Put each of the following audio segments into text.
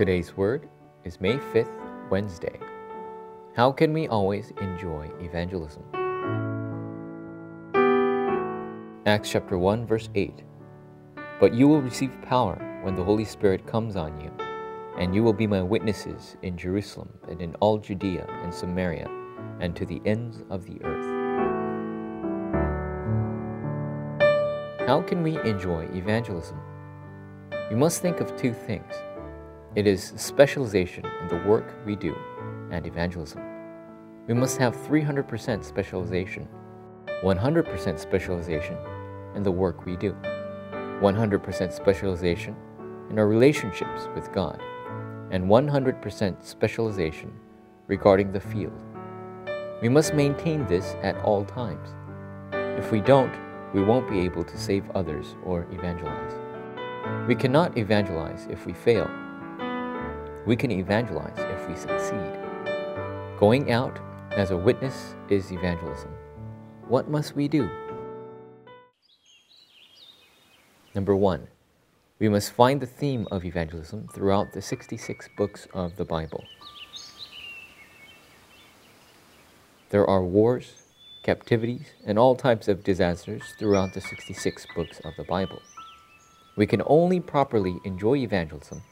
Today's word is May 5th, Wednesday. How can we always enjoy evangelism? Acts chapter 1 verse 8. But you will receive power when the Holy Spirit comes on you, and you will be my witnesses in Jerusalem and in all Judea and Samaria and to the ends of the earth. How can we enjoy evangelism? We must think of two things. It is specialization in the work we do and evangelism. We must have 300% specialization, 100% specialization in the work we do, 100% specialization in our relationships with God, and 100% specialization regarding the field. We must maintain this at all times. If we don't, we won't be able to save others or evangelize. We cannot evangelize if we fail. We can evangelize if we succeed. Going out as a witness is evangelism. What must we do? Number one, we must find the theme of evangelism throughout the 66 books of the Bible. There are wars, captivities, and all types of disasters throughout the 66 books of the Bible. We can only properly enjoy evangelism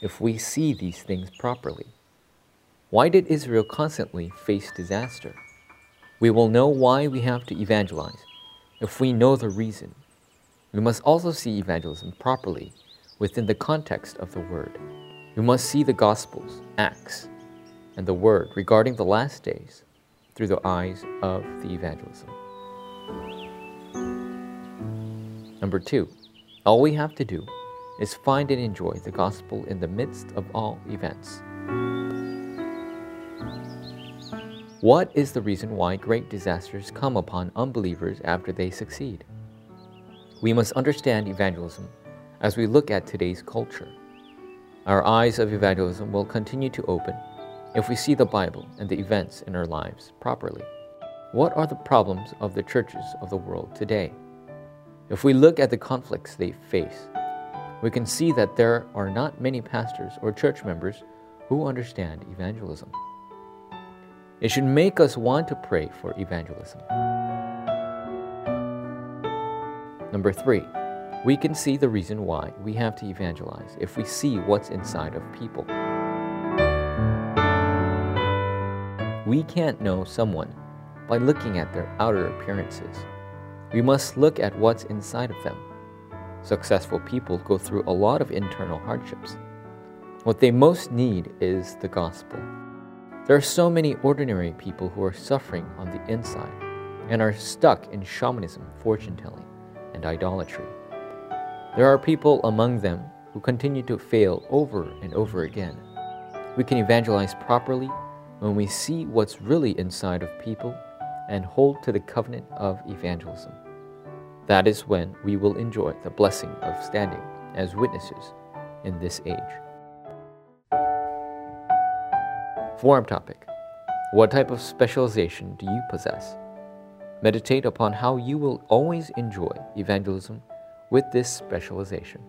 if we see these things properly. Why did Israel constantly face disaster? We will know why we have to evangelize if we know the reason. We must also see evangelism properly within the context of the Word. We must see the Gospels, Acts, and the Word regarding the last days through the eyes of the evangelism. Number two, all we have to do is find and enjoy the gospel in the midst of all events. What is the reason why great disasters come upon unbelievers after they succeed? We must understand evangelism as we look at today's culture. Our eyes of evangelism will continue to open if we see the Bible and the events in our lives properly. What are the problems of the churches of the world today? If we look at the conflicts they face, we can see that there are not many pastors or church members who understand evangelism. It should make us want to pray for evangelism. Number three, we can see the reason why we have to evangelize if we see what's inside of people. We can't know someone by looking at their outer appearances. We must look at what's inside of them. Successful people go through a lot of internal hardships. What they most need is the gospel. There are so many ordinary people who are suffering on the inside and are stuck in shamanism, fortune telling, and idolatry. There are people among them who continue to fail over and over again. We can evangelize properly when we see what's really inside of people and hold to the covenant of evangelism. That is when we will enjoy the blessing of standing as witnesses in this age. Forum topic What type of specialization do you possess? Meditate upon how you will always enjoy evangelism with this specialization.